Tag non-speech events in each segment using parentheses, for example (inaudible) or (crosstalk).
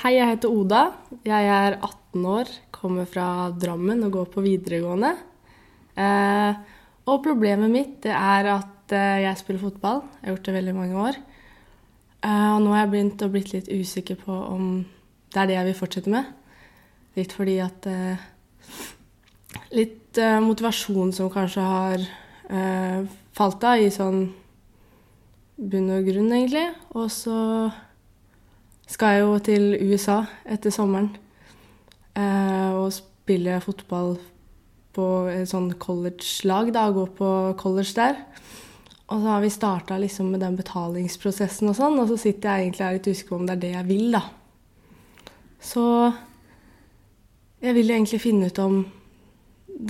Hei, jeg heter Oda. Jeg er 18 år, kommer fra Drammen og går på videregående. Eh, og problemet mitt er at eh, jeg spiller fotball. Jeg har gjort det veldig mange år. Eh, og nå har jeg begynt å blitt litt usikker på om det er det jeg vil fortsette med. Litt fordi at Litt motivasjon som kanskje har falt av i sånn bunn og grunn, egentlig. Og så skal jeg jo til USA etter sommeren eh, og spille fotball på et sånn college-lag, da, gå på college der. Og så har vi starta liksom med den betalingsprosessen og sånn, og så sitter jeg egentlig her litt usikker på om det er det jeg vil, da. Så jeg vil egentlig finne ut om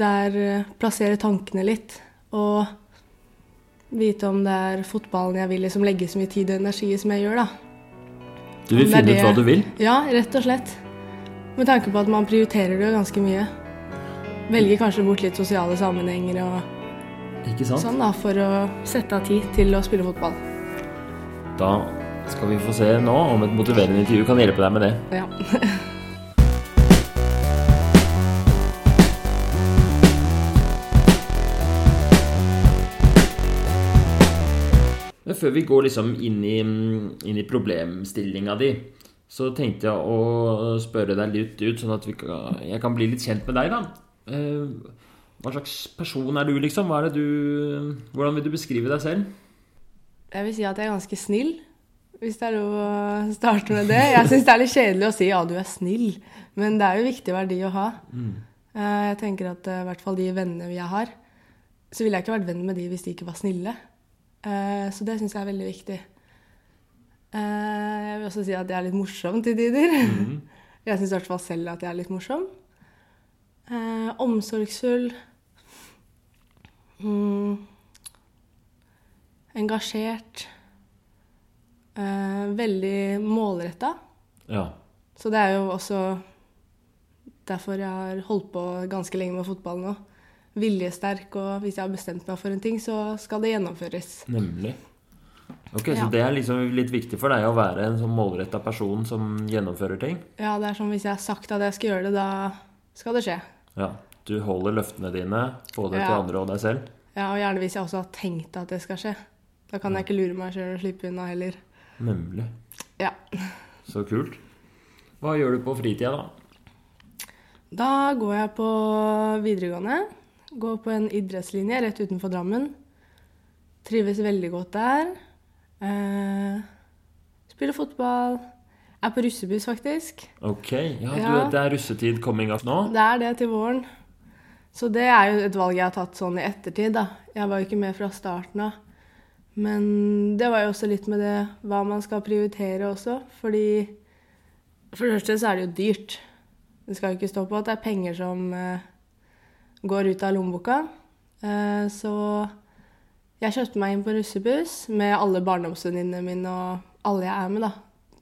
der eh, plassere tankene litt, og vite om det er fotballen jeg vil liksom legge så mye tid og energi som jeg gjør, da. Du vil finne ut hva du vil? Ja, rett og slett. Med tanke på at man prioriterer det jo ganske mye. Velger kanskje bort litt sosiale sammenhenger og sånn da, for å sette av tid til å spille fotball. Da skal vi få se nå om et motiverende intervju kan hjelpe deg med det. Ja. (laughs) Men før vi går liksom inn i, inn i problemstillinga di, så tenkte jeg å spørre deg litt ut, sånn at vi kan, jeg kan bli litt kjent med deg, da. Eh, Hva slags person er du, liksom? Er du, hvordan vil du beskrive deg selv? Jeg vil si at jeg er ganske snill, hvis det er lov å starte med det. Jeg syns det er litt kjedelig å si ja, du er snill, men det er jo viktig verdi å ha. Mm. Jeg tenker at eh, i hvert fall de vennene jeg har, så ville jeg ikke vært venn med de hvis de ikke var snille. Eh, Så det syns jeg er veldig viktig. Eh, Jeg vil også si at jeg er litt morsom til tider. (laughs) Jeg syns i hvert fall selv at jeg er litt morsom. Eh, Omsorgsfull. Mm. Engasjert. Veldig målretta. Ja. Så det er jo også derfor jeg har holdt på ganske lenge med fotball nå. Viljesterk, og hvis jeg har bestemt meg for en ting, så skal det gjennomføres. Nemlig. Ok, Så Ja. det er liksom litt viktig for deg å være en sånn målretta person som gjennomfører ting? Ja, det er som hvis jeg har sagt at jeg skal gjøre det, da skal det skje. Ja. Du holder løftene dine, både til andre og deg selv? Ja, Og gjerne hvis jeg også har tenkt at det skal skje. Da kan jeg ikke lure meg sjøl og slippe unna heller. Nemlig. Ja. (laughs) Så kult. Hva gjør du på fritida, da? Da går jeg på videregående. Går på en idrettslinje rett utenfor Drammen. Trives veldig godt der. Eh, spiller fotball. Er på russebuss, faktisk. Ok, ja, du, Ja. Det er russetid coming up nå? Det er det til våren. Så det er jo et valg jeg har tatt sånn i ettertid, da. Jeg var jo ikke med fra starten av. Men det var jo også litt med det hva man skal prioritere også. Fordi for det første så er det jo dyrt. Det skal jo ikke stå på at det er penger som eh, går ut av lommeboka. Eh, så jeg kjøpte meg inn på russebuss med alle barndomsvenninnene mine og alle jeg er med, da.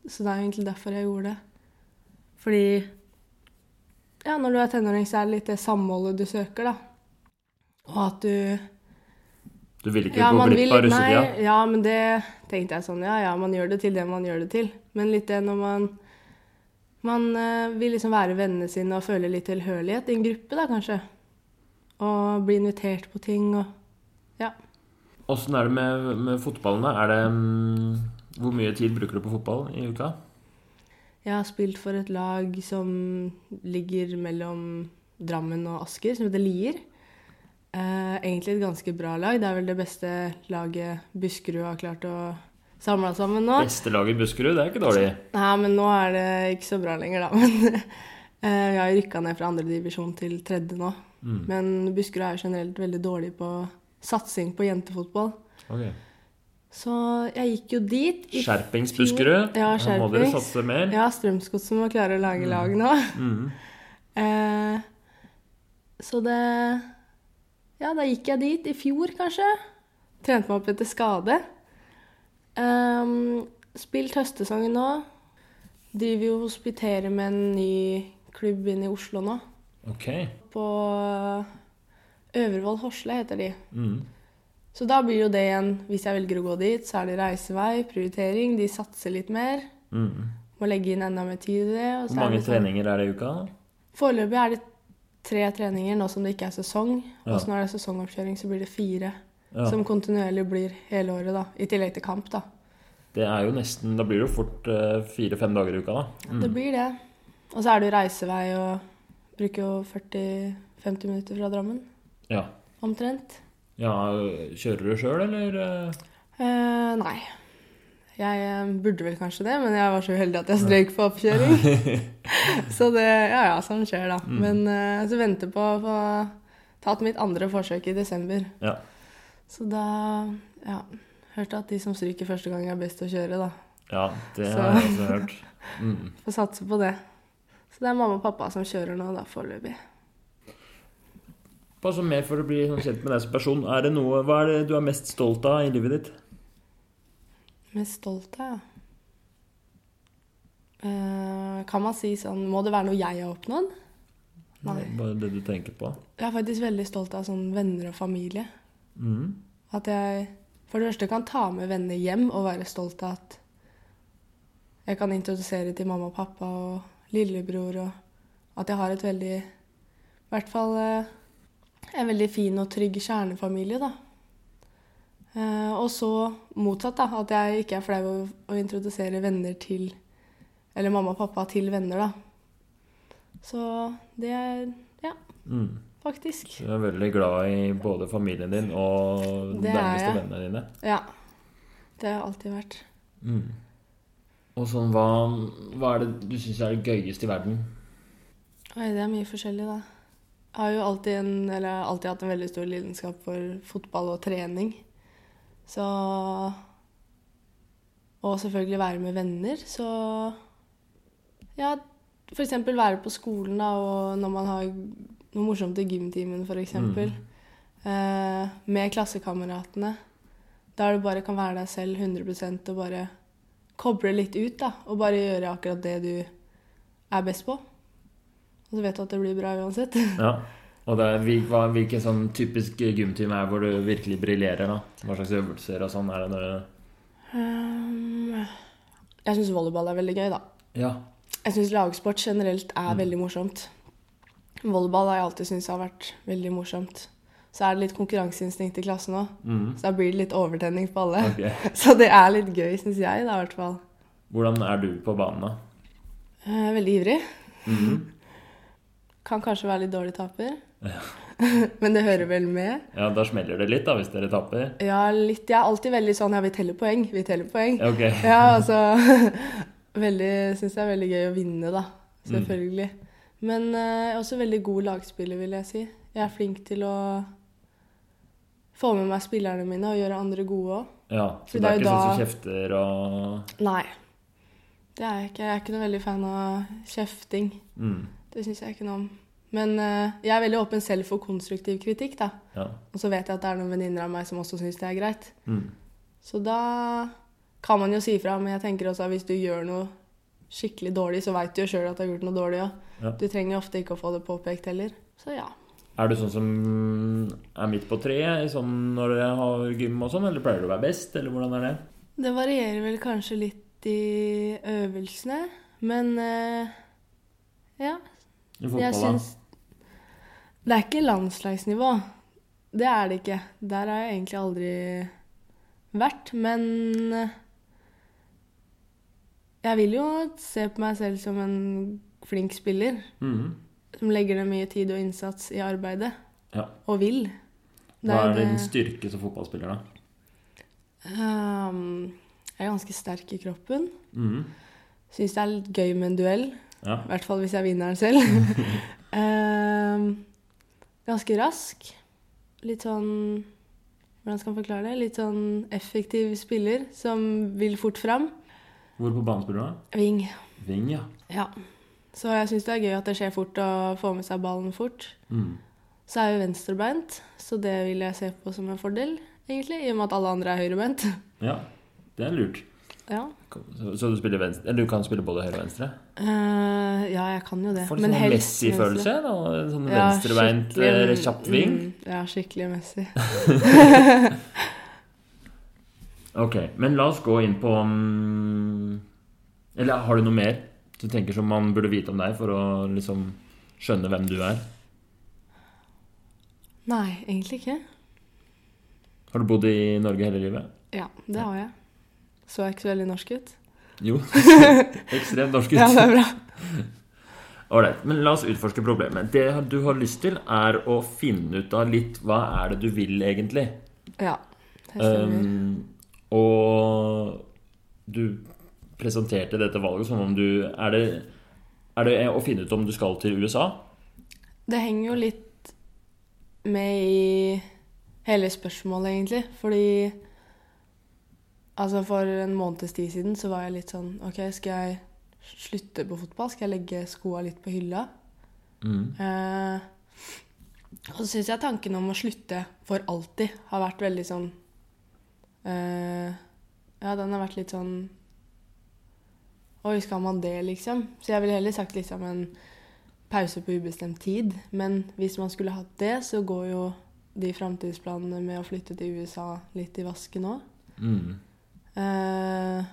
Så det er jo egentlig derfor jeg gjorde det. Fordi ja, når du er tenåring, så er det litt det samholdet du søker, da. Og at du Du vil ikke ja, gå glipp av russetida? Nei, ja, men det tenkte jeg sånn, ja, ja, man gjør det til det man gjør det til. Men litt det når man man eh, vil liksom være vennene sine og føle litt tilhørighet i en gruppe, da kanskje. Og bli invitert på ting og ja. Åssen er det med, med fotballen? da? Er det, mm, hvor mye tid bruker du på fotball i uka? Jeg har spilt for et lag som ligger mellom Drammen og Asker, som heter Lier. Eh, egentlig et ganske bra lag. Det er vel det beste laget Buskerud har klart å samle sammen nå. Beste laget i Buskerud, det er ikke dårlig. Nei, men nå er det ikke så bra lenger, da. (laughs) Men eh, vi har jo rykka ned fra andredivisjon til tredje nå. Mm. Men Buskerud er generelt veldig dårlig på satsing på jentefotball. Ok. Så jeg gikk jo dit. Skjerpings. Buskerud. Ja, skjerpings. må dere satse mer. Ja, Strømsgodset må klare å lage lag nå. Mm. (laughs) Eh, så det Ja, da gikk jeg dit i fjor, kanskje. Trente meg opp etter skade. Eh, spilt høstesangen nå. Driver jo hospiterer med en ny klubb inn i Oslo nå. Ok. På Øvrevoll Horsle heter de. Mm. Så da blir jo det igjen, hvis jeg velger å gå dit, så er det reisevei, prioritering. De satser litt mer. Mm. må legge inn enda mer tid i det. Hvor er mange det sånn- treninger er det i uka? Foreløpig er det tre treninger nå som det ikke er sesong. Ja. Og så når det er sesongoppkjøring, så blir det fire. Ja. Som kontinuerlig blir hele året, da. I tillegg til kamp, da. Det er jo nesten Da blir det jo fort eh, fire-fem dager i uka, da. Mm. Det blir det. Og så er det jo reisevei og bruker jo 40-50 minutter fra Drammen. Ja. Omtrent. ja. Kjører du sjøl, eller? eh? Eh, nei. Jeg eh, burde vel kanskje det, men jeg var så uheldig at jeg strøyk på oppkjøring. (laughs) så det Ja ja, sånn skjer, da. Mm. Men eh, så venter på å få tatt mitt andre forsøk i desember. Ja. Så da Ja. Hørte at de som stryker første gang, er best å kjøre, da. ja, det Så- har jeg også hørt. Mm. (laughs) Får satse på det. Så det er mamma og pappa som kjører nå, da, foreløpig. Bare så mer for å bli sånn kjent med deg som person. Er det noe, hva er det du er mest stolt av i livet ditt? Mest stolt av. Eh, kan man si sånn Må det være noe jeg har oppnådd? Nei. Bare det du tenker på? Jeg er faktisk veldig stolt av sånn venner og familie. Mm. At jeg for det første kan ta med venner hjem og være stolt av at jeg kan introdusere til mamma og pappa og lillebror, og at jeg har et veldig I hvert fall eh, en veldig fin og trygg kjernefamilie, da. Eh, og så motsatt, da. At jeg ikke er flau over å introdusere venner til Eller mamma og pappa til venner, da. Så det er Ja, Mm. faktisk. Du er veldig glad i både familien din og de nærmeste vennene dine. Ja. Det har jeg alltid vært. Mm. Og sånn, hva, hva er det du syns er det gøyeste i verden? Oi, det er mye forskjellig, da. Jeg har jo alltid, en, eller alltid hatt en veldig stor lidenskap for fotball og trening. Så Og selvfølgelig være med venner. Så ja, f.eks. være på skolen, da, og når man har noe morsomt i gymtimen, f.eks. Mm. Eh, med klassekameratene. Der du bare kan være deg selv 100% og bare koble litt ut, da. Og bare gjøre akkurat det du er best på. Og så vet du at det blir bra uansett. (laughs) Ja. Og det er, hva, hvilken sånn typisk gymtime er hvor du virkelig briljerer? da? Hva slags øvelser og sånn er det? Når, Um, jeg syns volleyball er veldig gøy, da. ja. Jeg syns lagsport generelt er Mm. veldig morsomt. Volleyball har jeg alltid syntes har vært veldig morsomt. Så er det litt konkurranseinstinkt i klassen òg, Mm. så da blir det litt overtenning på alle. Okay. (laughs) Så det er litt gøy, syns jeg, da, i hvert fall. Hvordan er du på banen, da? Eh, veldig ivrig. Mhm. (laughs) Kan kanskje være litt dårlig taper. Ja. (laughs) Men det hører vel med. Ja, da smeller det litt, da, hvis dere taper. Ja, litt. Jeg er alltid veldig sånn Ja, vi teller poeng. Vi teller poeng. Okay. Ja, altså veldig, Syns jeg er veldig gøy å vinne, da. Selvfølgelig. Men eh, jeg er også veldig god lagspiller, vil jeg si. Jeg er flink til å få med meg spillerne mine og gjøre andre gode òg. Ja, Så så det det er ikke da... sånn som kjefter og Nei. Det er jeg ikke. Jeg er ikke noe veldig fan av kjefting. mm. Det syns jeg ikke noe om. Men uh, jeg er veldig åpen selv for konstruktiv kritikk, da. Ja. Og så vet jeg at det er noen venninner av meg som også syns det er greit. Mm. Så da kan man jo si ifra, men jeg tenker også at hvis du gjør noe skikkelig dårlig, så veit du jo sjøl at du har gjort noe dårlig òg. Ja. Du trenger ofte ikke å få det påpekt heller. Så ja. Er du sånn som er midt på treet sånn når dere har gym og sånn, eller pleier du å være best, eller hvordan er det? Det varierer vel kanskje litt i øvelsene, men eh, ja. I fotball, Jeg syns Det er ikke landslagsnivå. Det er det ikke. Der har jeg egentlig aldri vært. Men eh, jeg vil jo se på meg selv som en flink spiller. Mm Mhm. Som legger ned mye tid og innsats i arbeidet. Ja. Og vil. Hva er din styrke som fotballspiller, da? Um, jeg er ganske sterk i kroppen. Mm. Syns det er litt gøy med en duell. Ja. I hvert fall hvis jeg vinner den selv. (laughs) um, ganske rask. Litt sånn Hvordan skal man forklare det? Litt sånn effektiv spiller som vil fort fram. Hvor på banen spiller du, da? Ving. Ving, ja. Ja. Så jeg syns det er gøy at det skjer fort og får med seg ballen fort. Mm. Så er jeg venstrebeint, så det vil jeg se på som en fordel, egentlig. I og med at alle andre er høyrebeint. (laughs) Ja, det er lurt. Ja. Så, så du venstre Eller du kan spille både høyre og venstre? Uh, ja, jeg kan jo det. Får litt sånn Messi-følelse? Sånn Ja, venstrebeint, eh, kjapp ving? Mm, ja, skikkelig Messi. (laughs) (laughs) Ok, men la oss gå inn på um, Eller har du noe mer du tenker som man burde vite om deg for å liksom skjønne hvem du er? Nei, egentlig ikke. Har du bodd i Norge hele livet? Ja, det har jeg. Så jeg ikke så veldig norsk ut? Jo. (laughs) Ekstremt norsk ut. Ja, det er bra. Ålreit. Men la oss utforske problemet. Det du har lyst til, er å finne ut av litt hva er det du vil, egentlig. Ja, det stemmer. Um, og du presenterte dette valget som om du Er det, er det å finne ut om du skal til USA? Det henger jo litt med i hele spørsmålet, egentlig. Fordi altså for en måneds tid siden så var jeg litt sånn OK, skal jeg slutte på fotball? Skal jeg legge skoa litt på hylla? Mm. Eh, og så syns jeg tanken om å slutte for alltid har vært veldig sånn eh, Ja, den har vært litt sånn Oi, skal man det, liksom? Så jeg ville heller sagt liksom en pause på ubestemt tid. Men hvis man skulle hatt det, så går jo de framtidsplanene med å flytte til USA litt i vasken òg. Mm. Uh,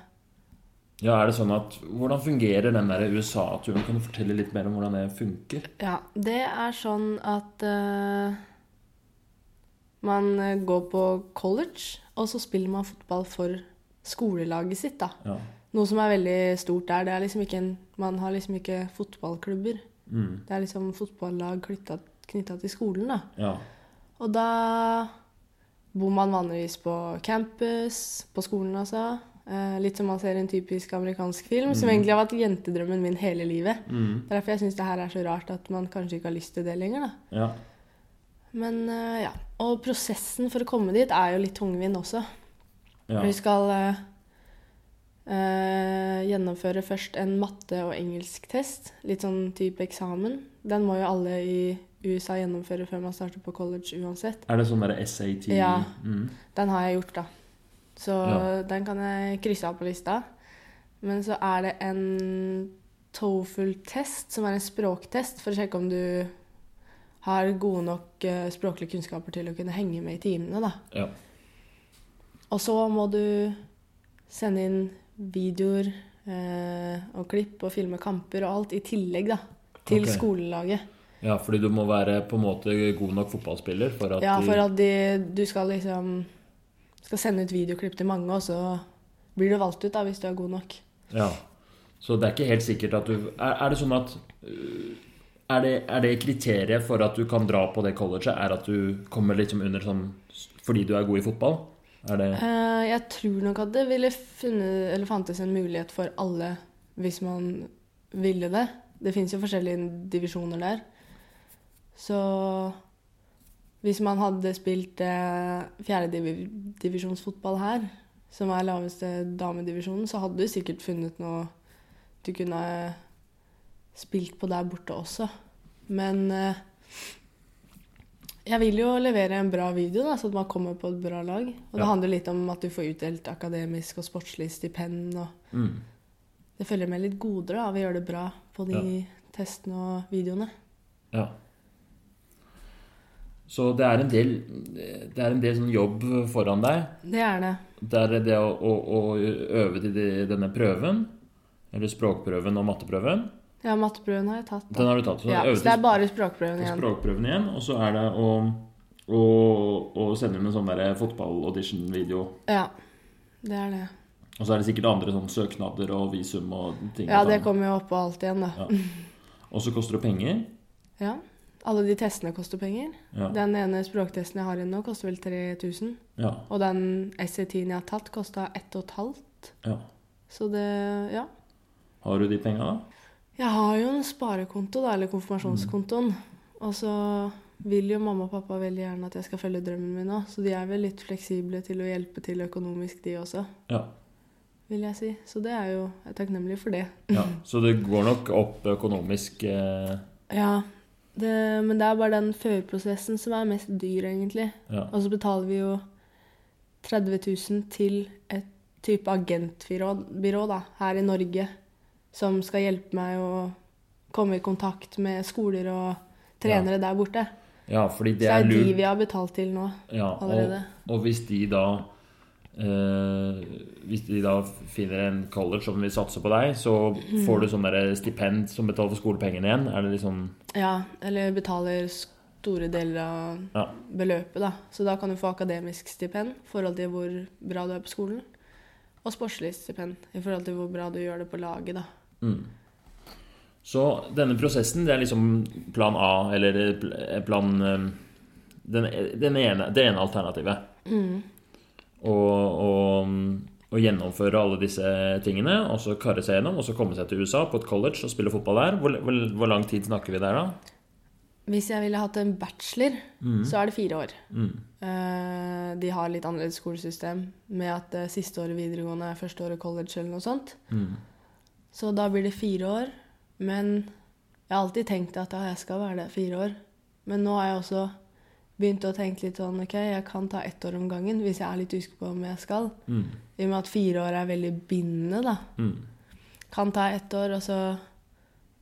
Ja, er det sånn at Hvordan fungerer den der USA-turen? Kan du fortelle litt mer om hvordan det funker? Ja, det er sånn at uh, man går på college, og så spiller man fotball for skolelaget sitt, da. Ja. Noe som er veldig stort der. Det er liksom ikke en, man har liksom ikke fotballklubber. Mm. Det er liksom fotballag knytta til skolen, da. ja. Og da bor man vanligvis på campus, på skolen altså. Eh, litt som man ser i en typisk amerikansk film, som egentlig har vært jentedrømmen min hele livet. Mm. Det er derfor jeg syns det her er så rart at man kanskje ikke har lyst til det lenger, da. ja. Men eh, ja. Og prosessen for å komme dit er jo litt tungvint også. Ja. Vi skal eh, eh, gjennomføre først en matte- og engelsktest. Litt sånn type eksamen. Den må jo alle i USA gjennomføre før man starter på college uansett. Er det sånn derre SAT? Ja. Mm. Den har jeg gjort, da. Så Ja. den kan jeg krysse av på lista. Men så er det en TOEFL-test, som er en språktest for å sjekke om du har gode nok eh, språklige kunnskaper til å kunne henge med i timene, da. ja. Og så må du sende inn videoer eh, og klipp og filme kamper og alt i tillegg, da. Til okay. skolelaget. ja, fordi du må være på en måte god nok fotballspiller for at Ja, for at de, du skal liksom skal sende ut videoklipp til mange, og så blir du valgt ut da, hvis du er god nok. Ja. Så det er ikke helt sikkert at du Er, er det sånn at er det, er det kriteriet for at du kan dra på det colleget, er at du kommer liksom under sånn fordi du er god i fotball? Det Eh, jeg tror nok at det ville funnet, eller fantes en mulighet for alle hvis man ville det. Det fins jo forskjellige divisjoner der. Så hvis man hadde spilt eh, fjerdedivisjonsfotball her, som er laveste damedivisjonen, så hadde du sikkert funnet noe du kunne spilt på der borte også. Men eh, jeg vil jo levere en bra video, da, så at man kommer på et bra lag. Og det Ja. handler litt om at du får utdelt akademisk og sportslig stipend. og mm. Det følger med litt goder av å gjøre det bra på de testene og videoene. Ja. Så det er en del Det er en del sånn jobb foran deg. Det er det. Det er det å, å, å øve til de- denne prøven, eller språkprøven og matteprøven. Ja, matteprøven har jeg tatt. Den har du tatt. Så Ja, så det er bare språkprøven igjen. språkprøven igjen, og så er det å, å, å sende inn en sånn der fotball-audition-video. Ja, det er det. Og så er det sikkert andre sånn søknader og visum og ting. Ja, det kommer jo oppå alt igjen, da. Ja. Og så koster det penger. Ja. Alle de testene koster penger. Ja. Den ene språktesten jeg har igjen nå, koster vel 3000. Ja. Og den SAT-en jeg har tatt, kosta 1500. ja. Så det Ja. Har du de penga, da? Jeg har jo en sparekonto, da, eller konfirmasjonskontoen. Og så vil jo mamma og pappa veldig gjerne at jeg skal følge drømmen min òg, så de er vel litt fleksible til å hjelpe til økonomisk, de også, Ja. vil jeg si. Så det er jo Jeg er takknemlig for det. ja. Så det går nok opp økonomisk eh, Ja, det, men det er bare den førprosessen som er mest dyr, egentlig. Ja. Og så betaler vi jo 30 000 til et type agentbyrå da, her i Norge, som skal hjelpe meg å komme i kontakt med skoler og trenere der borte. ja, fordi det er, Så det er de vi har betalt til nå. Ja, allerede. og hvis de da eh, Hvis de da finner en college som vil satse på deg, så får du sånn stipend som betaler for skolepengene igjen? Er det liksom Ja, eller betaler store deler av Ja. beløpet, da. Så da kan du få akademisk stipend i forhold til hvor bra du er på skolen. Og sportslig stipend i forhold til hvor bra du gjør det på laget, da. Mm. Så denne prosessen, det er liksom plan A, eller plan eh, den, den ene, Det ene alternativet. Mm. Og, og, og gjennomføre alle disse tingene, og så karre seg gjennom, og så komme seg til USA på et college og spille fotball der. Hvor, hvor, hvor lang tid snakker vi der, da? Hvis jeg ville hatt en bachelor, så er det fire år. Mm. Eh, de har litt annerledes skolesystem med at eh, siste året videregående er første året college eller noe sånt. Mm. Så da blir det fire år. Men jeg har alltid tenkt at jeg skal være der fire år. Men nå har jeg også begynt å tenke litt sånn OK, jeg kan ta ett år om gangen hvis jeg er litt usikker på om jeg skal. Mm. I og med at fire år er veldig bindende, da. Mm. Kan ta ett år, og så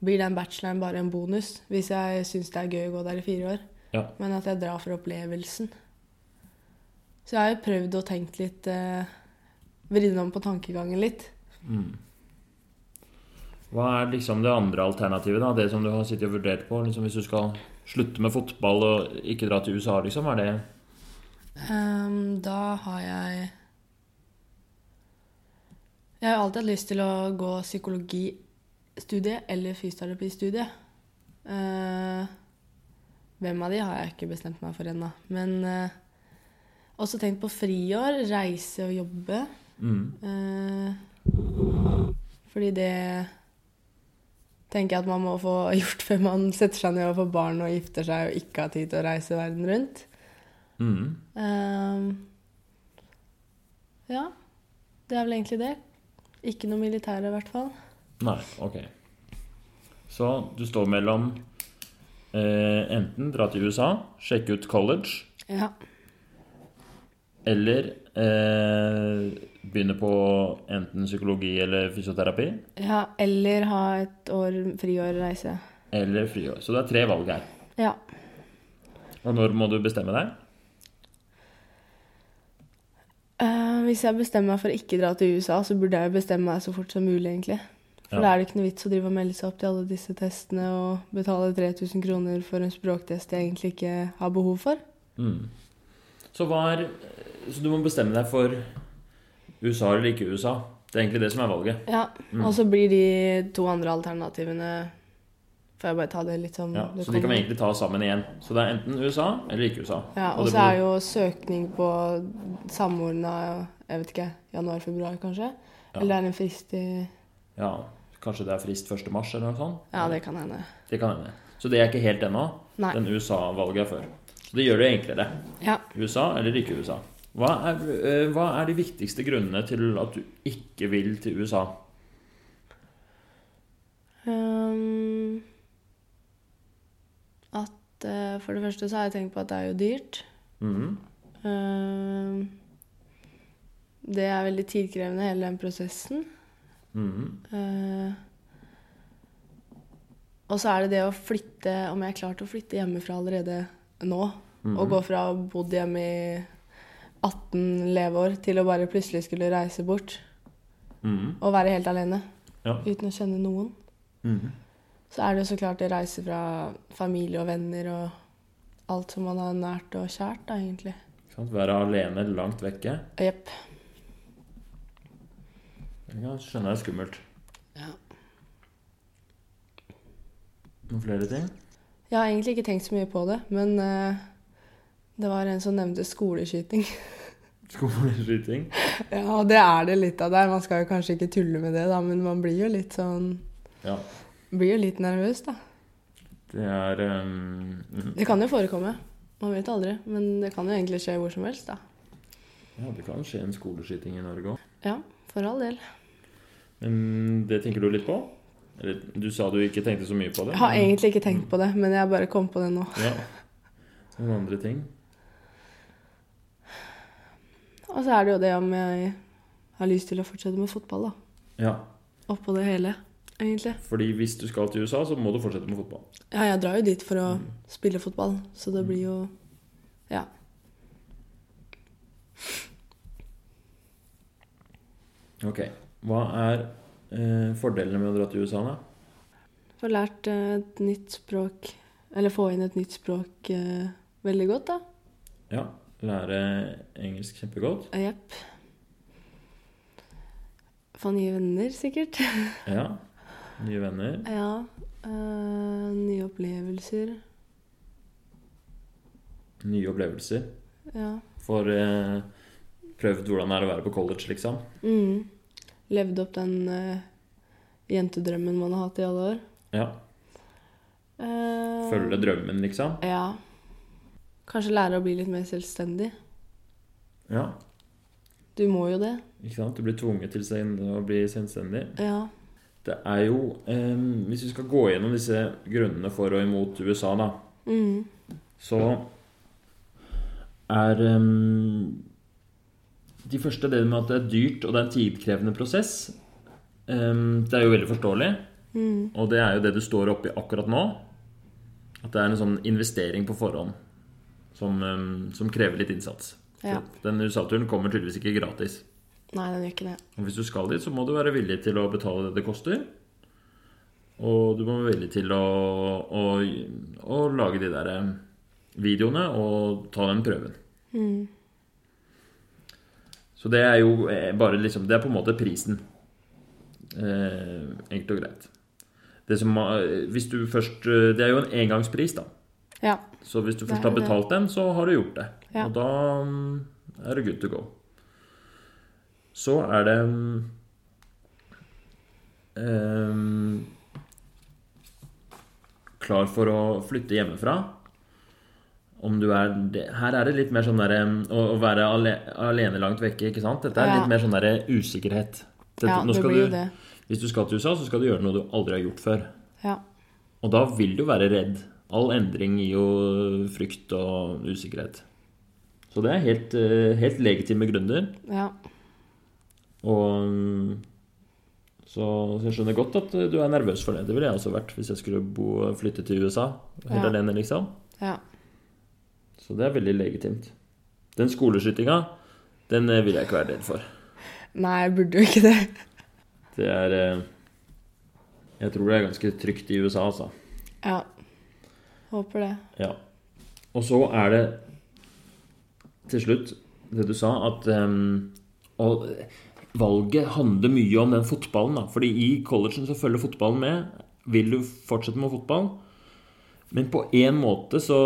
blir den bacheloren bare en bonus hvis jeg syns det er gøy å gå der i fire år. Ja. Men at jeg drar for opplevelsen. Så jeg har jo prøvd å tenke litt eh, Vridd om på tankegangen litt. Mm. Hva er liksom det andre alternativet, da? Det som du har sittet og vurdert på? Liksom hvis du skal slutte med fotball og ikke dra til USA, liksom? Er det um, da har jeg Jeg har alltid hatt lyst til å gå psykologistudiet eller fysioterapistudiet. Uh, hvem av de har jeg ikke bestemt meg for ennå. Men uh, også tenkt på friår, reise og jobbe. mm. Uh, fordi det tenker jeg at man må få (laughs) gjort før man setter seg ned og får barn og gifter seg og ikke har tid til å reise verden rundt. Mm. Ehm, ja, det er vel egentlig det. Ikke noe militære, i hvert fall. Nei, ok. Så du står mellom eh, enten dra til USA, sjekke ut college, Ja. eller eh, begynne på enten psykologi eller fysioterapi, ja. Eller ha et år friår reise. eller friår. Så det er tre valg her. Ja. Og når må du bestemme deg? Uh, hvis jeg bestemmer meg for å ikke dra til USA, så burde jeg bestemme meg så fort som mulig, egentlig. For Ja. da er det ikke noe vits å drive og melde seg opp til alle disse testene og betale 3000 kroner for en språktest jeg egentlig ikke har behov for. Mm. Så hva er Så du må bestemme deg for USA eller ikke USA. Det er egentlig det som er valget. Ja, Mm. Og så blir de to andre alternativene Får jeg bare ta det litt som Ja, så de kan vi egentlig ta sammen igjen. Så det er enten USA eller ikke USA. Ja, Og og så så er jo søkning på samordna jeg vet ikke, januar-februar, kanskje. Ja. Eller det er en frist i Ja, Kanskje det er frist 1. mars eller noe sånt? Ja, det kan hende. Det kan hende. Så det er ikke helt ennå. Den USA-valget er før. Så det gjør det enklere. Ja. USA eller ikke USA. Hva er, eh, hva er de viktigste grunnene til at du ikke vil til USA? Um, at eh, For det første så har jeg tenkt på at det er jo dyrt. Mm. Uh, det er veldig tidkrevende, hele den prosessen. Mm. Uh, og så er det det å flytte Om jeg er klar til å flytte hjemmefra allerede nå, mm. og gå fra å ha bodd hjemme i 18 leveår til å bare plutselig skulle reise bort mm. og være helt alene Ja. uten å kjenne noen, Mm. så er det jo så klart det reise fra familie og venner og alt som man har nært og kjært, da, egentlig. Sant? Være alene langt vekke. Jepp. Det kan jeg skjønne er skummelt. Ja. Noen flere ting? Jeg har egentlig ikke tenkt så mye på det, men uh, det var en som nevnte skoleskyting. (laughs) (laughs) Skoleskyting? (laughs) Ja, det er det litt av der. Man skal jo kanskje ikke tulle med det, da, men man blir jo litt sånn Ja. Blir jo litt nervøs, da. Det er um. Det kan jo forekomme. Man vet aldri. Men det kan jo egentlig skje hvor som helst, da. Ja, det kan skje en skoleskyting i Norge òg. Ja, for all del. Men det tenker du litt på? Eller du sa du ikke tenkte så mye på det? Jeg har men- egentlig ikke tenkt på det, men jeg bare kom på det nå. Ja. Noen andre ting? Og så er det jo det om jeg har lyst til å fortsette med fotball, da. Ja. Oppå det hele, egentlig. Fordi hvis du skal til USA, så må du fortsette med fotball. Ja, jeg drar jo dit for å spille fotball, så det blir jo Ja. Ok. Hva er eh, fordelene med å dra til USA, da? Få lært eh, et nytt språk, eller få inn et nytt språk eh, veldig godt, da. Ja. Lære engelsk kjempegodt. Jepp. Få nye venner, sikkert. (laughs) Ja. Nye venner. ja. eh, nye opplevelser. Nye opplevelser. Ja. Får eh, prøvd hvordan det er å være på college, liksom. Mm. Levd opp den eh, jentedrømmen man har hatt i alle år. Ja. Følge drømmen, liksom. Ja. Kanskje lære å bli litt mer selvstendig. Ja. Du må jo det. Ikke sant? Du blir tvunget til å bli selvstendig. Ja. Det er jo eh, Hvis vi skal gå gjennom disse grunnene for og imot USA, da, Mm. så er eh, De første delene med at det er dyrt og det er en tidkrevende prosess, eh, det er jo veldig forståelig. Mm. Og det er jo det du står oppi akkurat nå. At det er en sånn investering på forhånd som, eh, som krever litt innsats. Ja. Den USA-turen kommer tydeligvis ikke gratis. Nei, den gjør ikke det. Og hvis du skal dit, så må du være villig til å betale det det koster. Og du må være villig til å, å, å lage de der eh, videoene og ta den prøven. Mm. Så det er jo eh, bare liksom Det er på en måte prisen. Eh, enkelt og greit. Det som, eh, hvis du først eh, Det er jo en engangspris, da. Ja. Så hvis du først har betalt den, så har du gjort det. Ja. Og da mm, er det good to go. Så er det um, Klar for å flytte hjemmefra. Om du er det, Her er det litt mer sånn derre å, å være ale, alene langt vekke, ikke sant? Dette er Ja. litt mer sånn derre usikkerhet. Dette, ja, det blir jo du, det. Hvis du skal til USA, så skal du gjøre noe du aldri har gjort før. Ja. Og da vil du være redd. All endring gir jo frykt og usikkerhet. Så det er helt, eh, helt legitime grunner. Ja. Og mm, så, så jeg skjønner godt at du er nervøs for det. Det ville jeg også vært hvis jeg skulle bo, flytte til USA. Helt Ja. alene, liksom. ja. Så det er veldig legitimt. Den skoleskytinga, den eh, vil jeg ikke være redd for. Nei, jeg burde jo ikke det. Det er eh, Jeg tror det er ganske trygt i USA, altså. Ja. Håper det. Ja. Og så er det til slutt det du sa, at um, Og valget handler mye om den fotballen, da. Fordi i collegen så følger fotballen med. Vil du fortsette med fotball? Men på én måte så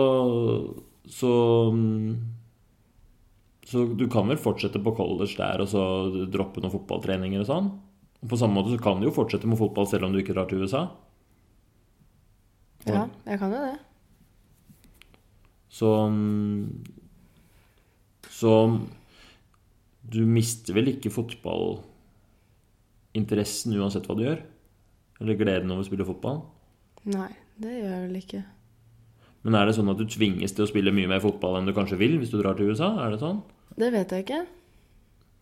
Så mm, Så du kan vel fortsette på college der og så droppe noen fotballtreninger og sånn? Og på samme måte så kan du jo fortsette med fotball selv om du ikke drar til USA. Ja, jeg kan jo det. Så Så du mister vel ikke fotballinteressen uansett hva du gjør? Eller gleden over å spille fotball? Nei, det gjør jeg vel ikke. Men er det sånn at du tvinges til å spille mye mer fotball enn du kanskje vil hvis du drar til USA? Er det sånn? Det vet jeg ikke.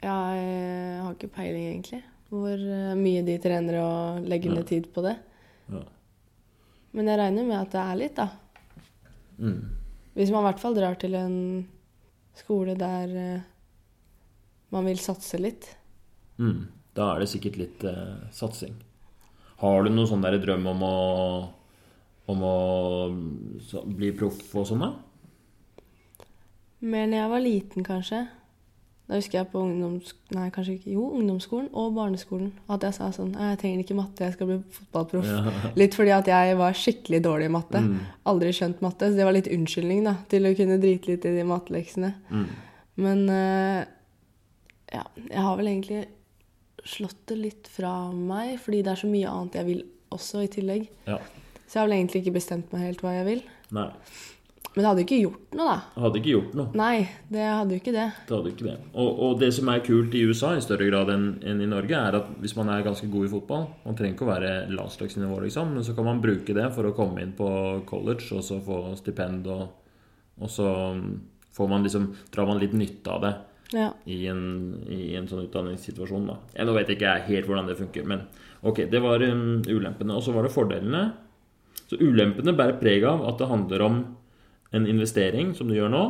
Jeg har ikke peiling, egentlig. Hvor eh, mye de trener og legger Ja. ned tid på det. Ja. Men jeg regner med at det er litt, da. Mm. Hvis man i hvert fall drar til en skole der eh, man vil satse litt. Mm. Da er det sikkert litt eh, satsing. Har du noen sånn drøm om å om å bli proff og sånn, da? Men jeg var liten, kanskje. Da husker jeg på ungdoms... Nei, kanskje ikke. Jo, ungdomsskolen og barneskolen. At jeg sa sånn Jeg trenger ikke matte, jeg skal bli fotballproff. Ja. (laughs) Litt fordi at jeg var skikkelig dårlig i matte. Mm. Aldri skjønt matte. Så det var litt unnskyldning da, til å kunne drite litt i de matteleksene. Mm. Men uh, ja, jeg har vel egentlig slått det litt fra meg, fordi det er så mye annet jeg vil også i tillegg. Ja. Så jeg har vel egentlig ikke bestemt meg helt hva jeg vil. Nei. Men det hadde ikke gjort noe, da. Det hadde ikke gjort noe. Nei, det hadde jo ikke det. Det hadde ikke det. Og, og det som er kult i USA i større grad enn enn i Norge, er at hvis man er ganske god i fotball Man trenger ikke å være landslagsnivå, liksom, men så kan man bruke det for å komme inn på college og så få stipend, og, og så får man liksom drar man litt nytte av det Ja. i en, i en sånn utdanningssituasjon, da. Jeg, nå vet ikke jeg helt hvordan det funker, men ok, det var um, ulempene. Og så var det fordelene. Så ulempene bærer preg av at det handler om en investering, som du gjør nå.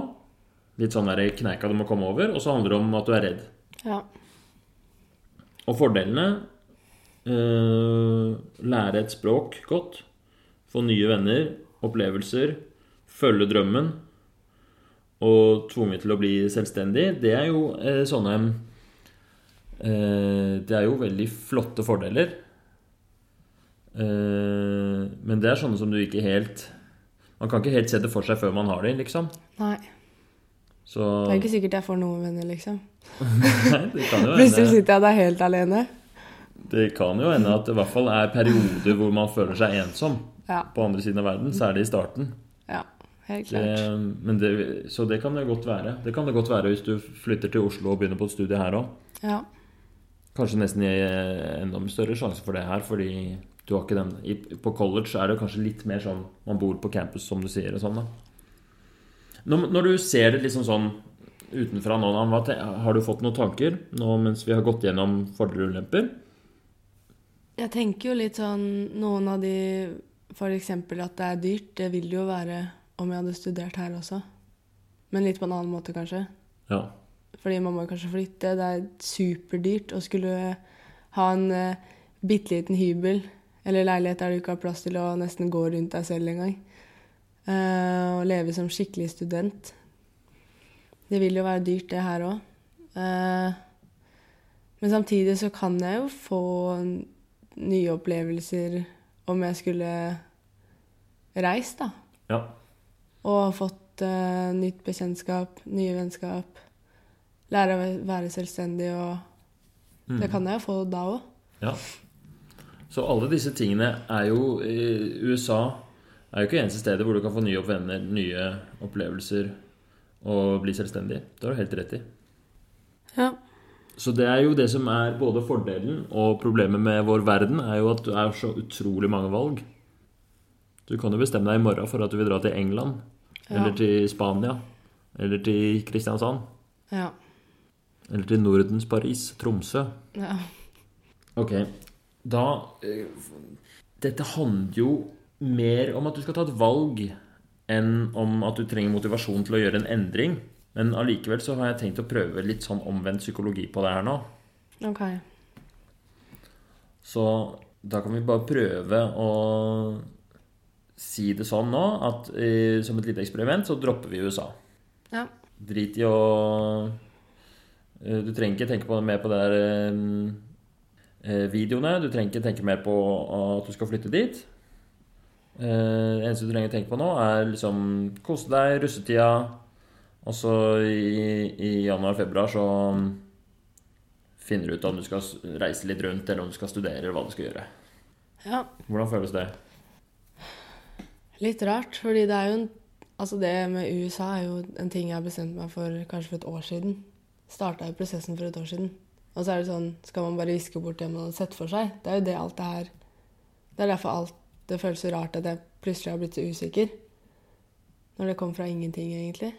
Litt sånn der kneika du må komme over. Og så handler det om at du er redd. ja. Og fordelene eh, Lære et språk godt. Få nye venner, opplevelser. Følge drømmen. Og tvunget til å bli selvstendig. Det er jo eh, sånne eh, Det er jo veldig flotte fordeler. Eh, men det er sånne som du ikke helt Man kan ikke helt se det for seg før man har det, liksom. Nei. Så Det er ikke sikkert jeg får noen venner, liksom. (laughs) Nei, det kan jo Plutselig hende sitter jeg der helt alene. Det kan jo hende at det i hvert fall er perioder hvor man føler seg ensom Ja. på andre siden av verden, særlig i starten. ja helt Det, klart. men det, så det kan det godt være. Det kan det godt være hvis du flytter til Oslo og begynner på et studie her òg. Ja. Kanskje nesten i enda større sjanse for det her, fordi du har ikke den i- På college er det kanskje litt mer sånn man bor på campus, som du sier, og sånn, da. Når, når du ser det liksom sånn utenfra nå, har du fått noen tanker nå mens vi har gått gjennom fordeler og ulemper? Jeg tenker jo litt sånn Noen av de F.eks. at det er dyrt. Det vil det jo være om jeg hadde studert her også. Men litt på en annen måte, kanskje. Ja. Fordi man må kanskje flytte. Det er superdyrt å skulle ha en uh, bitte liten hybel eller leilighet der du ikke har plass til å nesten gå rundt deg selv engang. Uh, og leve som skikkelig student. Det vil jo være dyrt, det her òg. men samtidig så kan jeg jo få nye opplevelser om jeg skulle reist, da. Ja. Og fått uh, nytt bekjentskap, nye vennskap. Lære å være selvstendig og Mm. Det kan jeg jo få da òg. Ja. Så alle disse tingene er jo i USA er jo ikke eneste stedet hvor du kan få nye venner, nye opplevelser og bli selvstendig. Det har du helt rett i. Ja. Så det er jo det som er både fordelen og problemet med vår verden, er jo at du er så utrolig mange valg. Du kan jo bestemme deg i morgen for at du vil dra til England, Ja. eller til Spania, eller til Kristiansand, Ja. eller til Nordens Paris, Tromsø. ja. Ok, da eh, Dette handler jo mer om at du skal ta et valg enn om at du trenger motivasjon til å gjøre en endring. Men allikevel så har jeg tenkt å prøve litt sånn omvendt psykologi på det her nå. OK. Så da kan vi bare prøve å si det sånn nå at eh, som et lite eksperiment så dropper vi USA. Ja. Drit i å eh, Du trenger ikke tenke på, mer på det der eh, eh, videoene. Du trenger ikke tenke mer på at du skal flytte dit. Eh, Det eneste du trenger å tenke på nå, er liksom kose deg, russetida. Og så i, i januar-februar så finner du ut om du skal reise litt rundt, eller om du skal studere, eller hva du skal gjøre. ja. Hvordan føles det? Litt rart, fordi det er jo en Altså, det med USA er jo en ting jeg har bestemt meg for kanskje for et år siden. Starta jo prosessen for et år siden. Og så er det sånn Skal man bare viske bort det man har sett for seg? Det er jo det alt det her Det er derfor alt det føles så rart at jeg plutselig har blitt så usikker. Når det kom fra ingenting, egentlig.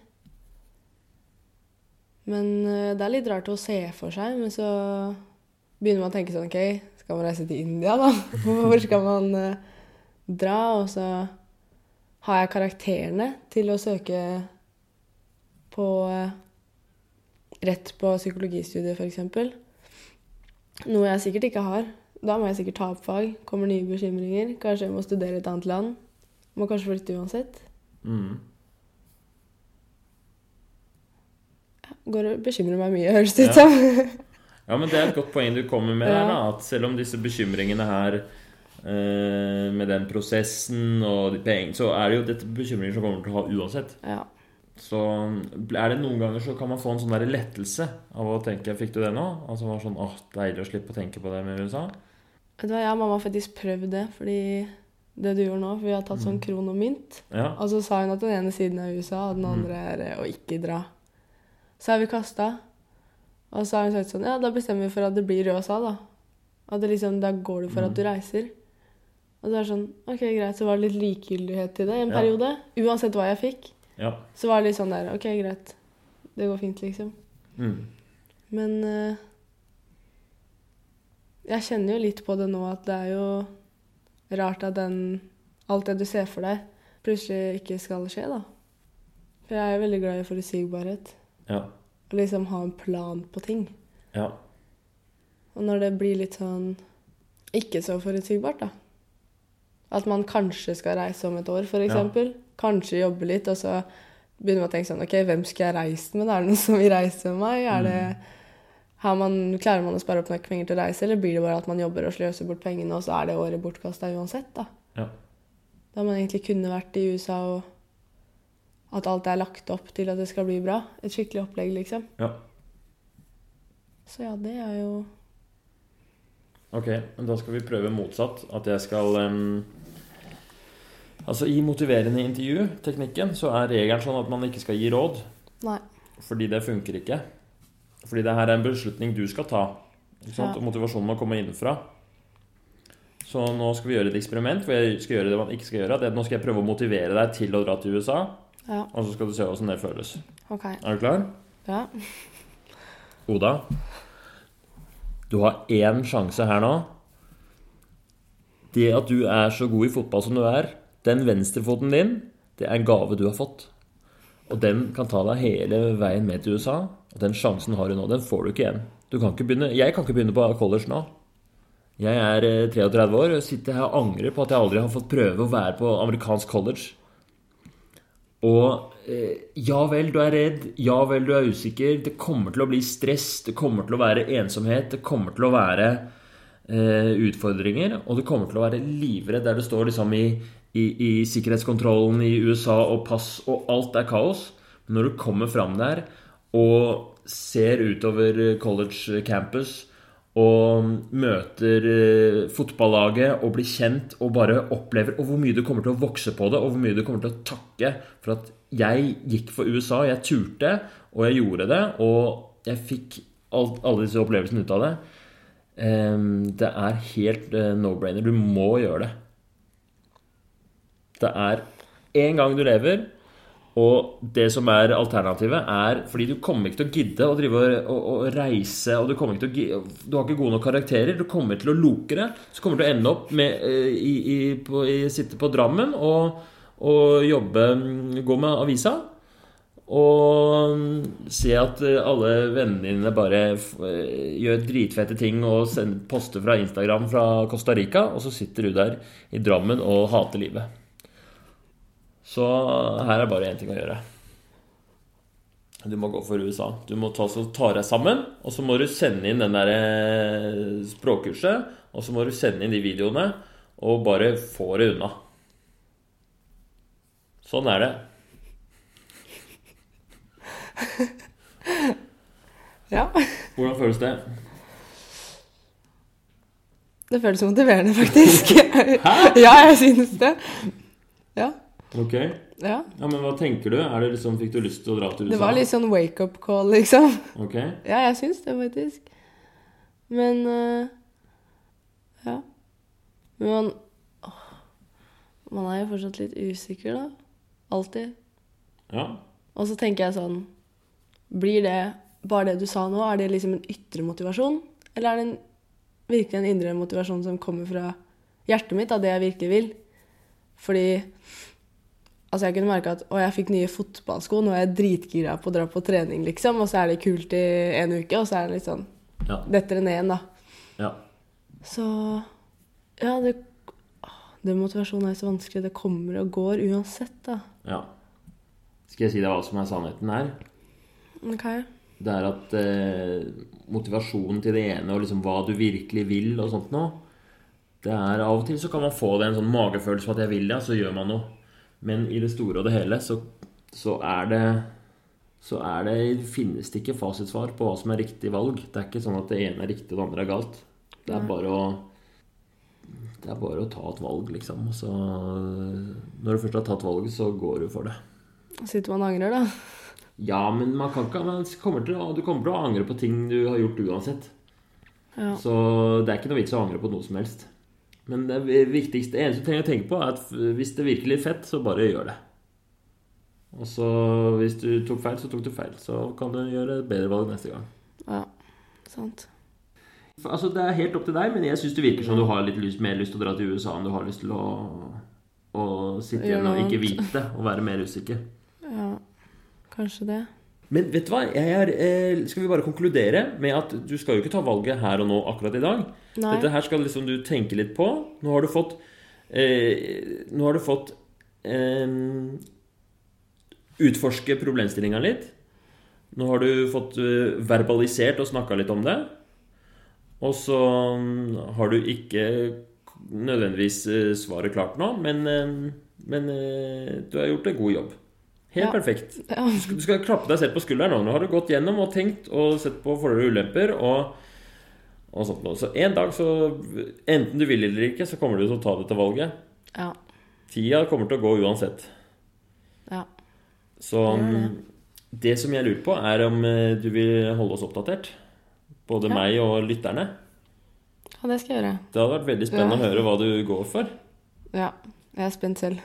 Men eh, det er litt rart å se for seg, men så begynner man å tenke sånn OK, skal man reise til India, da? (laughs) Hvor skal man eh, dra? Og så har jeg karakterene til å søke på eh, rett på psykologistudiet, f.eks. Noe jeg sikkert ikke har. Da må jeg sikkert ta opp fag. Kommer nye bekymringer. Kanskje jeg må studere i et annet land. Må kanskje flytte uansett. Mm. Går og bekymrer meg mye, høres det ut som. Ja, men det er et godt poeng du kommer med der, Ja. da. At selv om disse bekymringene her eh, med den prosessen og de pengene, så er det jo dette bekymringer som kommer til å ha uansett. ja. Så er det noen ganger så kan man få en sånn der lettelse av å tenke Fikk du det nå? Altså var sånn åh, deilig å slippe å tenke på det med USA. Vet du hva, jeg og mamma har faktisk prøvd det, fordi det du gjorde nå For vi har tatt sånn kron og mynt. Ja. Og så sa hun at den ene siden er USA, og den andre er å ikke dra. Så har vi kasta. Og så har hun sagt sånn Ja, da bestemmer vi for at det blir USA, da. At det liksom, Da går du for at du reiser. Og så er det sånn OK, greit. Så var det litt likegyldighet til det i en Ja. periode. Uansett hva jeg fikk. Ja. Så var det litt sånn der OK, greit. Det går fint, liksom. Mm. Men eh, jeg kjenner jo litt på det nå at det er jo rart at den Alt det du ser for deg, plutselig ikke skal skje, da. For jeg er jo veldig glad i forutsigbarhet. Ja. Og liksom ha en plan på ting. Ja. Og når det blir litt sånn ikke så forutsigbart, da. At man kanskje skal reise om et år, f.eks. eksempel. Kanskje jobbe litt, og så begynner man å tenke sånn OK, hvem skal jeg reise med? Er det noen som vil reise med meg? Er det har man, klarer man å spare opp nok penger til å reise, eller blir det bare at man jobber og sløser bort pengene, og så er det året bortkasta uansett, da? Ja. Da man egentlig kunne vært i USA, og at alt er lagt opp til at det skal bli bra. Et skikkelig opplegg, liksom. ja. Så ja, det er jo Ok, da skal vi prøve motsatt. At jeg skal em, Altså, i motiverende intervju-teknikken så er regelen sånn at man ikke skal gi råd. Nei. Fordi det funker ikke. Fordi det her er en beslutning du skal ta. Ja. Motivasjonen må komme innenfra. Så nå skal vi gjøre et eksperiment hvor jeg skal gjøre det man ikke skal gjøre. Nå skal jeg prøve å motivere deg til å dra til USA, Ja, og så skal du se hvordan det føles. OK. Er du klar? Ja. Oda, du har én sjanse her nå. Det at du er så god i fotball som du er, den venstrefoten din, det er en gave du har fått. Og den kan ta deg hele veien med til USA. Og den sjansen har du nå. Den får du ikke igjen. Du kan ikke begynne, jeg kan ikke begynne på college nå. Jeg er eh, 33 år og sitter her og angrer på at jeg aldri har fått prøve å være på amerikansk college. Og eh, ja vel, du er redd. Ja vel, du er usikker. Det kommer til å bli stress. Det kommer til å være ensomhet. Det kommer til å være eh, utfordringer. Og du kommer til å være livredd der du står liksom i, i, i sikkerhetskontrollen i USA og pass, og alt er kaos. Men når du kommer fram der og ser utover eh, college campus og møter eh, fotballaget og blir kjent og bare opplever og hvor mye du kommer til å vokse på det, og hvor mye du kommer til å takke for at jeg gikk for USA, jeg turte, og jeg gjorde det, og jeg fikk alt, alle disse opplevelsene ut av det. Det er helt eh, no-brainer. Du må gjøre det. Det er én gang du lever, og det som er alternativet, er fordi du kommer ikke til å gidde å drive og, og, og reise, og du ikke til å Du har ikke gode nok karakterer. Du kommer til å loke det. Så kommer du til å ende opp med eh, i, sitte på Drammen og, og jobbe Gå med avisa. Og mm, se at eh, alle vennene dine bare eh, gjør dritfete ting og sender poster fra Instagram fra Costa Rica, og så sitter du der i Drammen og hater livet. Så her er bare én ting å gjøre. Du må gå for USA. Du må ta, så ta deg sammen, og så må du sende inn den der eh, språkkurset. Og så må du sende inn de videoene, og bare få det unna. Sånn er det. (laughs) ja. Hvordan føles det? Det føles motiverende, faktisk. (laughs) Hæ? ja, jeg synes det. Ok. ja. Ja, Men hva tenker du? Er det liksom, Fikk du lyst til å dra til USA? Det var litt sånn wake-up call, liksom. Ok. Ja, jeg syns det, faktisk. Men uh, Ja. Men man åh, Man er jo fortsatt litt usikker, da. Alltid. Ja. Og så tenker jeg sånn Blir det bare det du sa nå, er det liksom en ytre motivasjon? Eller er det en, virkelig en indre motivasjon som kommer fra hjertet mitt, av det jeg virkelig vil? Fordi Altså, jeg kunne merke at å, jeg fikk nye fotballsko, nå er jeg dritgira på å dra på trening, liksom, og så er det kult i en uke, og så er det litt sånn Ja. Detter det ned igjen, da. ja. Så Ja, det motivasjonen er så vanskelig. Det kommer og går uansett, da. ja. Skal jeg si deg hva som er sannheten her? Ok. Det er at eh, motivasjonen til det ene og liksom hva du virkelig vil og sånt noe Det er Av og til så kan man få det en sånn magefølelse på at jeg vil det, og så gjør man noe. Men i det store og det hele så, så er det så er det, finnes det ikke fasitsvar på hva som er riktig valg. Det er ikke sånn at det ene er riktig og det andre er galt. Det er bare å Det er bare å ta et valg, liksom. Og så Når du først har tatt valget, så går du for det. Sitter man og angrer, da. Ja, men man kan ikke man kommer til Du kommer til å angre på ting du har gjort uansett. Ja. Så det er ikke noe vits å angre på noe som helst. Men det viktigste, eneste du trenger å tenke på, er at hvis det virker litt fett, så bare gjør det. Og så hvis du tok feil, så tok du feil. Så kan du gjøre et bedre valg neste gang. ja. Sant. Altså, Det er helt opp til deg, men jeg syns det virker som du har litt lyst, mer lyst til å dra til USA enn du har lyst til å, å sitte igjen og ikke vite og være mer usikker. Ja, kanskje det. Men vet du hva? Er, eh, skal vi bare konkludere med at du skal jo ikke ta valget her og nå akkurat i dag. Nei. Dette her skal liksom du tenke litt på. Nå har du fått eh, Nå har du fått eh, utforske problemstillinga litt. Nå har du fått eh, verbalisert og snakka litt om det. Og så mm, har du ikke nødvendigvis eh, svaret klart nå, men, eh, men du har gjort en god jobb. Helt Ja. perfekt. Du skal, klappe deg selv på skulderen nå. Nå har du gått gjennom og tenkt og sett på fordeler og ulemper. og og sånt noe. Så en dag, så enten du vil eller ikke, så kommer du til å ta dette valget. Ja. Tida kommer til å gå uansett. ja. Så det. det som jeg lurer på, er om eh, du vil holde oss oppdatert. Både Ja. meg og lytterne. Ja, det skal jeg gjøre. Det hadde vært veldig spennende Ja. å høre hva du går for. Ja. Jeg er spent selv.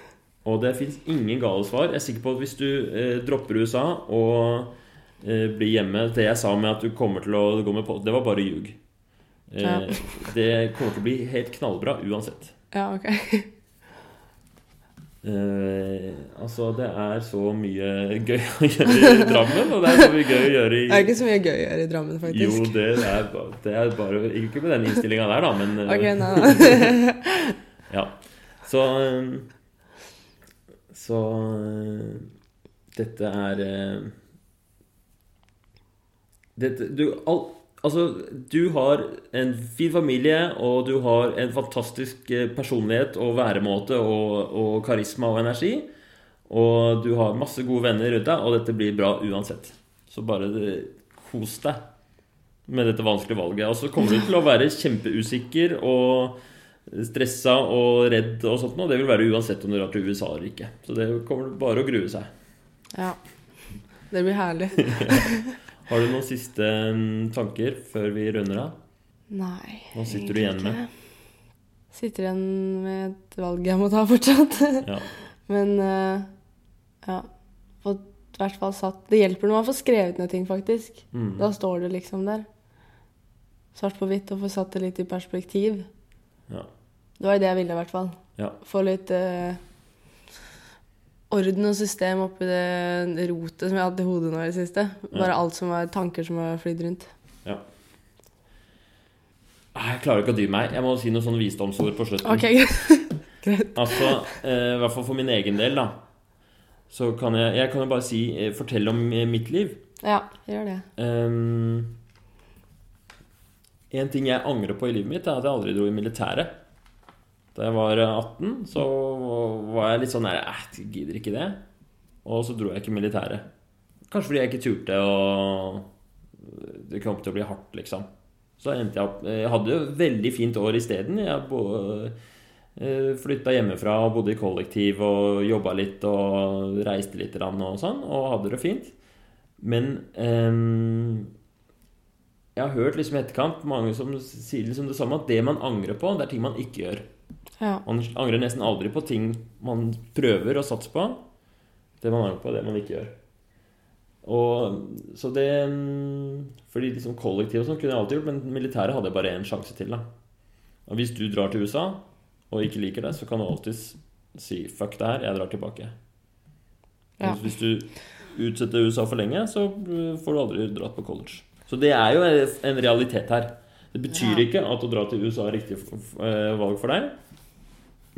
Og det fins ingen gale svar. Jeg er sikker på at hvis du eh, dropper USA og eh, blir hjemme Det jeg sa med at du kommer til å gå med på, det var bare ljug. Eh, Ja. (laughs) Det kommer til å bli helt knallbra uansett. Ja, ok. (laughs) Eh, altså, det er så mye gøy (laughs) å gjøre i Drammen, og det er så mye gøy å gjøre i Det er ikke så mye gøy å gjøre i Drammen, Jo, faktisk. det er, det er bare Ikke med den innstillinga der, da, men eh, Ok, nei, nei. Ja. Så eh, Så eh, Dette er eh, dette, du, al, altså, du har en fin familie, og du har en fantastisk eh, personlighet og væremåte og, og karisma og energi. Og du har masse gode venner rundt deg, og dette blir bra uansett. Så bare kos deg med dette vanskelige valget. Og så kommer du til å være kjempeusikker og stressa og redd og sånt noe. Det vil være uansett om du drar til USA eller ikke. Så det kommer bare å grue seg. Ja. Det blir herlig. (laughs) Har du noen siste mm, tanker før vi runder av? Nei. Hva sitter du igjen med? ikke. Sitter igjen med et valg jeg må ta fortsatt. (laughs) Ja. Men eh, ja. Fått i hvert fall satt Det hjelper når man får skrevet ned ting, faktisk. Mm. Da står det liksom der. Svart på hvitt, og får satt det litt i perspektiv. Ja. Det var jo det jeg ville, i hvert fall. Ja. Få litt eh, orden og system oppi det rotet som jeg hatt i hodet nå i det siste. Bare alt som var tanker som har flydd rundt. Ja. Jeg klarer ikke å dy meg. Jeg må si noen sånne visdomsord på slutten. OK, (laughs) greit. Altså, eh, i hvert fall for min egen del, da. Så kan jeg, jeg kan jo bare si eh, Fortelle om mitt liv. Ja, gjør det. Um, en ting jeg angrer på i livet mitt, er at jeg aldri dro i militæret. Da jeg var eh, 18, så var jeg litt sånn Nei, Eh, jeg gidder ikke det. Og så dro jeg ikke i militæret. Kanskje fordi jeg ikke turte, og det kom til å bli hardt, liksom. Så endte jeg opp Jeg hadde jo veldig fint år isteden. Jeg bo- eh, flytta hjemmefra og bodde i kollektiv og jobba litt og reiste litt og sånn, og hadde det fint. Men ehm, jeg har hørt liksom i etterkant mange som sier liksom det samme, at det man angrer på, det er ting man ikke gjør. Ja. Man angrer nesten aldri på ting man prøver å satse på. Det man angrer på, er det man ikke gjør. Og så det Fordi liksom kollektiv og sånn kunne jeg alltid gjort, men militæret hadde jeg bare én sjanse til. da Og hvis du drar til USA og ikke liker det, så kan du alltid si 'fuck det her, jeg drar tilbake'. Ja. Hvis du utsetter USA for lenge, så uh, får du aldri dratt på college. Så det er jo en realitet her. Det betyr Ja. ikke at å dra til USA er riktig eh, valg for deg.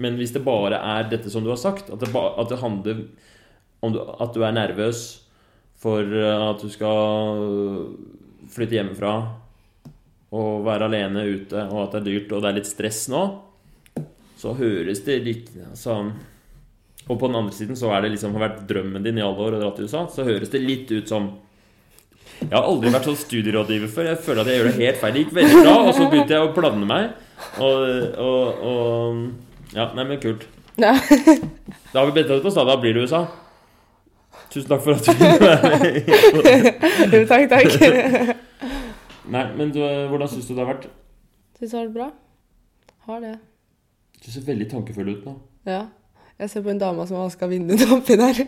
Men hvis det bare er dette som du har sagt, at det, at det handler om du, at du er nervøs for eh, at du skal flytte hjemmefra og være alene ute, og at det er dyrt og det er litt stress nå, så høres det litt sånn Og på den andre siden så er det liksom har vært drømmen din i alle år å dra til USA, så høres det litt ut som Jeg har aldri vært sånn studierådgiver før. Jeg føler at jeg gjør det helt feil. Det gikk veldig bra, og så begynte jeg å blande meg. Og, og, og Ja, nei, men kult. Ja. (laughs) Da har vi bedt deg på stad. Da blir det USA. Tusen takk for at du ville være med. Jo, takk, takk. Nei, men du, hvordan syns du det har vært? Syns det har vært bra? Har det. Du ser veldig tankefull ut nå. Ja. Jeg ser på en dame som har vaska vinduet oppi der.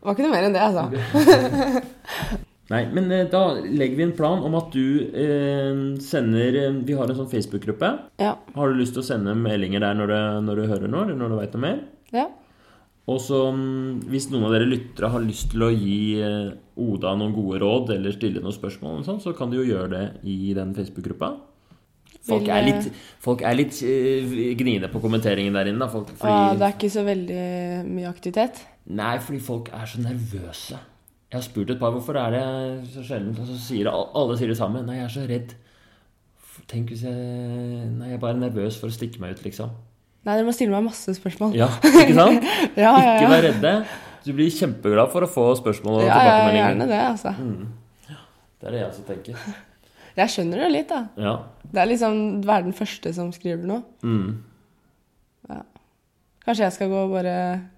Det var ikke noe mer enn det, altså. (laughs) Nei, men eh, da legger vi en plan om at du eh, sender eh, Vi har en sånn Facebook-gruppe. Ja. Har du lyst til å sende meldinger der når du, når du hører noe, eller når du veit noe mer? Ja. Og så, mm, hvis noen av dere lyttere har lyst til å gi eh, Oda noen gode råd eller stille noen spørsmål, og sånn, så kan du jo gjøre det i den Facebook-gruppa. Folk er eh, litt, folk er litt eh, gniende på kommenteringen der inne. Folk, fordi, Og det er ikke så veldig mye aktivitet. Nei, fordi folk er så nervøse. Jeg har spurt et par hvorfor er det så sjelden, og så sier det, alle sier det samme. Nei, jeg er så redd. Tenk hvis jeg Nei, jeg er bare nervøs for å stikke meg ut, liksom. Nei, dere må stille meg masse spørsmål. Ja, ikke sant? (laughs) ja, ja. Ikke ja. vær redde. Du blir kjempeglad for å få spørsmål og Ja, ja, gjerne det, altså. Det er det jeg også tenker. (laughs) Jeg skjønner det litt, da. Ja. Det er liksom være den første som skriver noe. Mm. Kanskje jeg skal gå og bare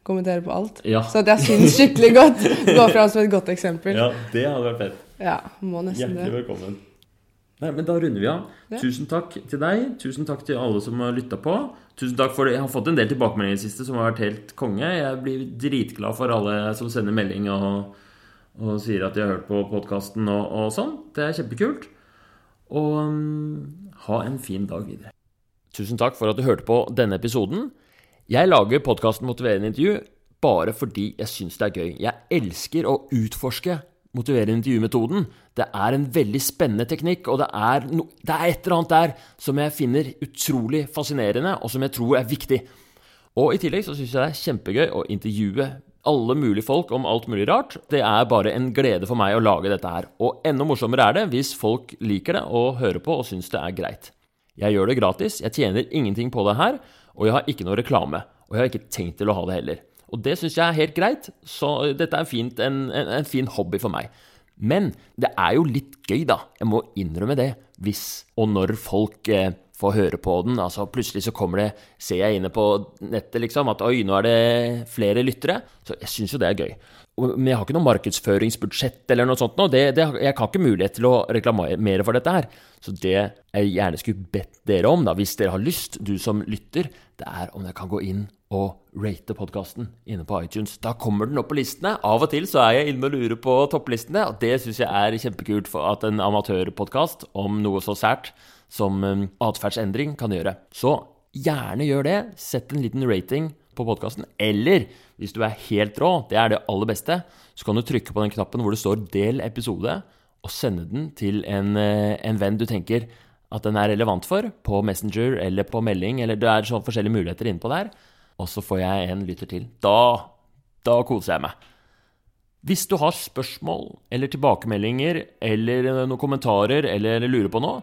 kommentere på alt. Ja. Så at jeg syns skikkelig godt. (laughs) Gå fram som et godt eksempel. ja, det hadde vært fett. Ja, må nesten Hjertelig det. velkommen. Nei, men Da runder vi av. Ja. Tusen takk til deg. Tusen takk til alle som har lytta på. Tusen takk for det. Jeg har fått en del tilbakemeldinger i det siste som har vært helt konge. Jeg blir dritglad for alle som sender melding og, og sier at de har hørt på podkasten og, og sånn. Det er kjempekult. Og um, ha en fin dag videre. Tusen takk for at du hørte på denne episoden. Jeg lager podkasten Motiverende intervju bare fordi jeg syns det er gøy. Jeg elsker å utforske motiverende intervjumetoden. Det er en veldig spennende teknikk, og det er, no, det er et eller annet der som jeg finner utrolig fascinerende, og som jeg tror er viktig. Og i tillegg så syns jeg det er kjempegøy å intervjue alle mulige folk om alt mulig rart. Det er bare en glede for meg å lage dette her. Og enda morsommere er det hvis folk liker det og hører på og syns det er greit. Jeg gjør det gratis, jeg tjener ingenting på det her, og jeg har ikke noe reklame. Og jeg har ikke tenkt til å ha det heller. Og det syns jeg er helt greit, så dette er fint, en, en, en fin hobby for meg. Men det er jo litt gøy, da. Jeg må innrømme det. Hvis og når folk eh, får høre på den. Altså Plutselig så kommer det, ser jeg inne på nettet liksom, at oi, nå er det flere lyttere. Så jeg syns jo det er gøy. Men jeg har ikke noe markedsføringsbudsjett eller noe sånt nå. Jeg har ikke mulighet til å reklamere for dette her. Så det jeg gjerne skulle bedt dere om, da, hvis dere har lyst, du som lytter, det er om dere kan gå inn og rate podkasten inne på iTunes. Da kommer den opp på listene. Av og til så er jeg inne og lurer på topplistene, og det syns jeg er kjempekult for at en amatørpodkast om noe så sært som um, atferdsendring kan gjøre. Så gjerne gjør det. Sett en liten rating på podkasten. Eller hvis du er helt rå, det er det aller beste, så kan du trykke på den knappen hvor det står 'del episode', og sende den til en, eh, en venn du tenker at den er relevant for, på Messenger eller på melding, eller det er sånn forskjellige muligheter innpå der. Og så får jeg en lytter til. Da, da koser jeg meg. Hvis du har spørsmål eller tilbakemeldinger eller noen kommentarer eller lurer på noe,